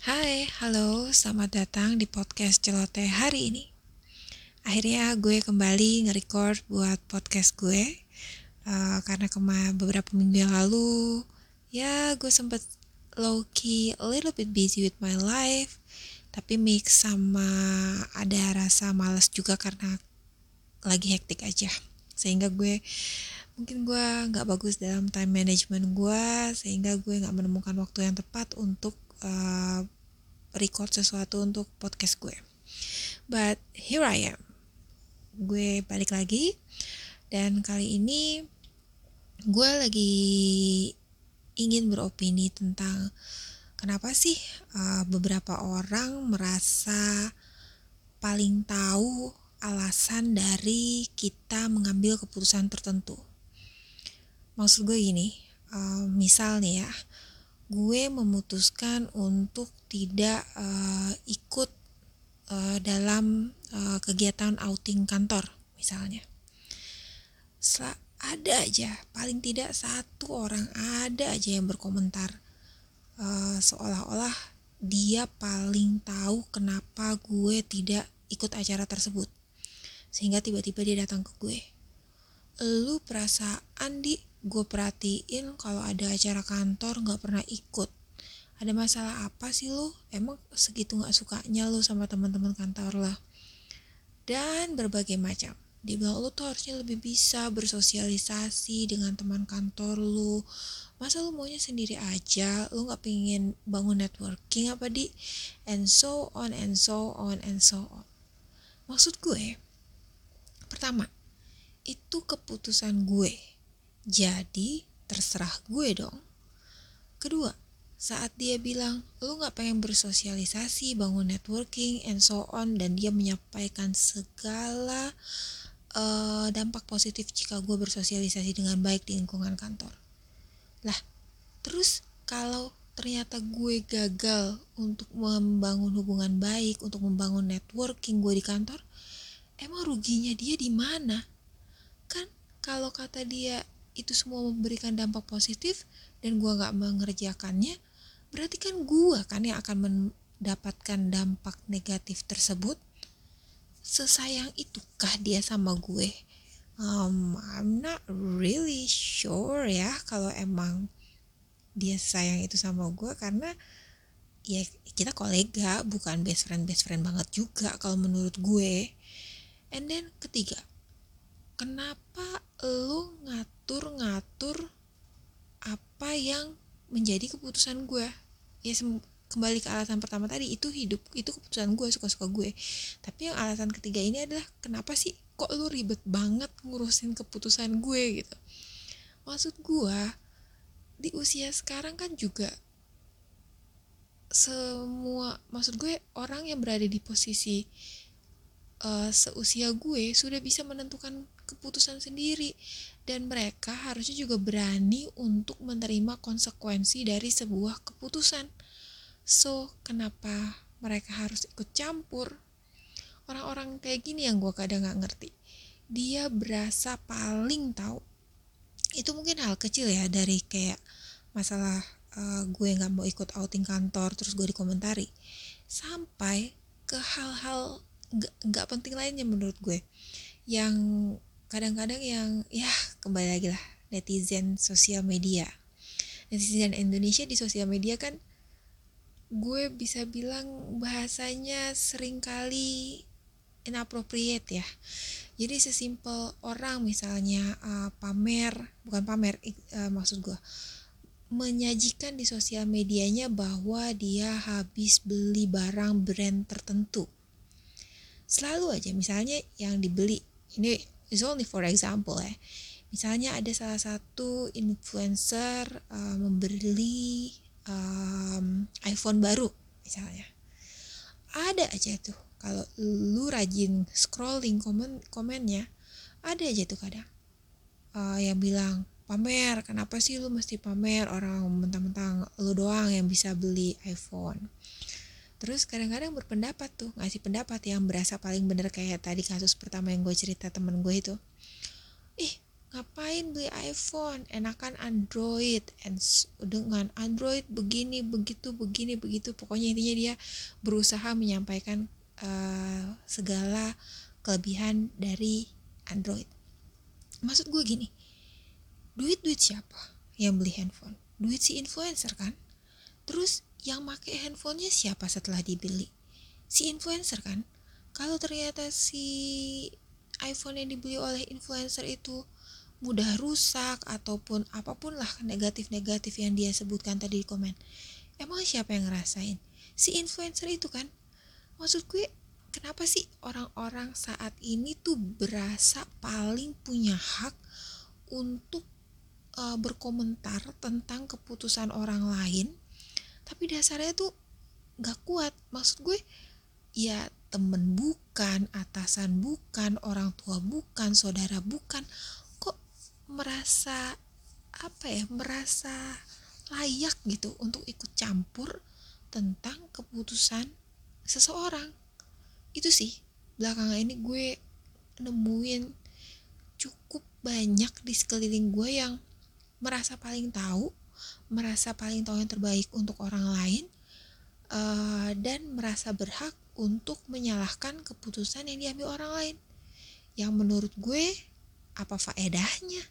Hai, halo, selamat datang di podcast celoteh hari ini. Akhirnya gue kembali nge-record buat podcast gue uh, karena kema beberapa minggu yang lalu ya gue sempet low key a little bit busy with my life tapi mix sama ada rasa males juga karena lagi hektik aja sehingga gue mungkin gue nggak bagus dalam time management gue sehingga gue nggak menemukan waktu yang tepat untuk uh, record sesuatu untuk podcast gue. But here I am. Gue balik lagi dan kali ini gue lagi ingin beropini tentang kenapa sih uh, beberapa orang merasa paling tahu alasan dari kita mengambil keputusan tertentu. Maksud gue gini, uh, misal ya, gue memutuskan untuk tidak uh, ikut uh, dalam uh, kegiatan outing kantor misalnya. Setelah ada aja, paling tidak satu orang ada aja yang berkomentar uh, seolah-olah dia paling tahu kenapa gue tidak ikut acara tersebut. Sehingga tiba-tiba dia datang ke gue. Lu perasaan di gue perhatiin kalau ada acara kantor nggak pernah ikut. Ada masalah apa sih lo emang segitu nggak sukanya lo sama teman-teman kantor lah. Dan berbagai macam. Dia bilang lo tuh harusnya lebih bisa bersosialisasi dengan teman kantor lo masa lo maunya sendiri aja? Lo nggak pengen bangun networking apa di? And so on and so on and so on. Maksud gue pertama itu keputusan gue jadi terserah gue dong. Kedua, saat dia bilang lu gak pengen bersosialisasi, bangun networking, and so on, dan dia menyampaikan segala uh, dampak positif jika gue bersosialisasi dengan baik di lingkungan kantor. Lah, terus kalau ternyata gue gagal untuk membangun hubungan baik, untuk membangun networking gue di kantor, emang ruginya dia di mana? Kan kalau kata dia itu semua memberikan dampak positif dan gue nggak mengerjakannya berarti kan gue kan yang akan mendapatkan dampak negatif tersebut. Sesayang itukah dia sama gue? Um, I'm not really sure ya kalau emang dia sayang itu sama gue karena ya kita kolega bukan best friend best friend banget juga kalau menurut gue. And then ketiga kenapa lu ngatur-ngatur apa yang menjadi keputusan gue ya kembali ke alasan pertama tadi itu hidup itu keputusan gue suka-suka gue. Tapi yang alasan ketiga ini adalah kenapa sih kok lu ribet banget ngurusin keputusan gue gitu? Maksud gue di usia sekarang kan juga semua maksud gue orang yang berada di posisi uh, seusia gue sudah bisa menentukan keputusan sendiri dan mereka harusnya juga berani untuk menerima konsekuensi dari sebuah keputusan. So, kenapa mereka harus ikut campur? Orang-orang kayak gini yang gue kadang gak ngerti. Dia berasa paling tahu. Itu mungkin hal kecil ya dari kayak masalah uh, gue gak mau ikut outing kantor terus gue dikomentari. Sampai ke hal-hal gak penting lainnya menurut gue. Yang kadang-kadang yang ya kembali lagi lah netizen sosial media. Netizen Indonesia di sosial media kan gue bisa bilang bahasanya sering kali inappropriate ya. Jadi sesimpel orang misalnya uh, pamer bukan pamer uh, maksud gue menyajikan di sosial medianya bahwa dia habis beli barang brand tertentu selalu aja misalnya yang dibeli ini is only for example ya misalnya ada salah satu influencer uh, membeli um, iPhone baru misalnya. Ada aja tuh kalau lu rajin scrolling komen komennya ada aja tuh kadang. Uh, yang bilang pamer kenapa sih lu mesti pamer? Orang mentang-mentang lu doang yang bisa beli iPhone Terus kadang-kadang berpendapat tuh, ngasih pendapat yang berasa paling bener kayak tadi kasus pertama yang gue cerita temen gue itu. Ih, ngapain beli iPhone? Enakan Android. And dengan Android begini begitu begini begitu. Pokoknya intinya dia berusaha menyampaikan uh, segala kelebihan dari Android. Maksud gue gini duit duit siapa yang beli handphone? Duit si influencer kan? Terus yang make handphonenya siapa setelah dibeli? Si influencer kan? Kalau ternyata si iPhone yang dibeli oleh influencer itu mudah rusak ataupun apa pun lah negatif-negatif yang dia sebutkan tadi di komen emang siapa yang ngerasain? Si influencer itu kan? Maksud gue kenapa sih orang-orang saat ini tuh berasa paling punya hak untuk uh, berkomentar tentang keputusan orang lain tapi dasarnya tuh gak kuat. Maksud gue ya temen bukan atasan bukan orang tua bukan saudara bukan merasa apa ya merasa layak gitu untuk ikut campur tentang keputusan seseorang. Itu sih belakangan ini gue nemuin cukup banyak di sekeliling gue yang merasa paling tahu merasa paling tahu yang terbaik untuk orang lain uh, dan merasa berhak untuk menyalahkan keputusan yang diambil orang lain. Yang menurut gue apa faedahnya?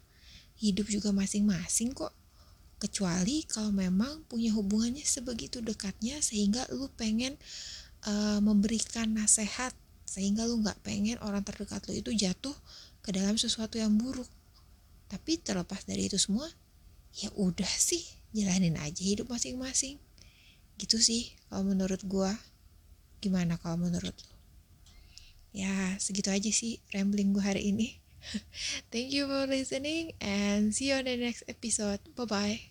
Hidup juga masing-masing kok. Kecuali kalau memang punya hubungannya sebegitu dekatnya sehingga lu pengen uh, memberikan nasihat sehingga lu nggak pengen orang terdekat lu itu jatuh ke dalam sesuatu yang buruk. Tapi terlepas dari itu semua ya udah sih jalanin aja hidup masing-masing gitu sih kalau menurut gua gimana kalau menurut lu ya segitu aja sih rambling gua hari ini Thank you for listening and see you on the next episode. Bye bye.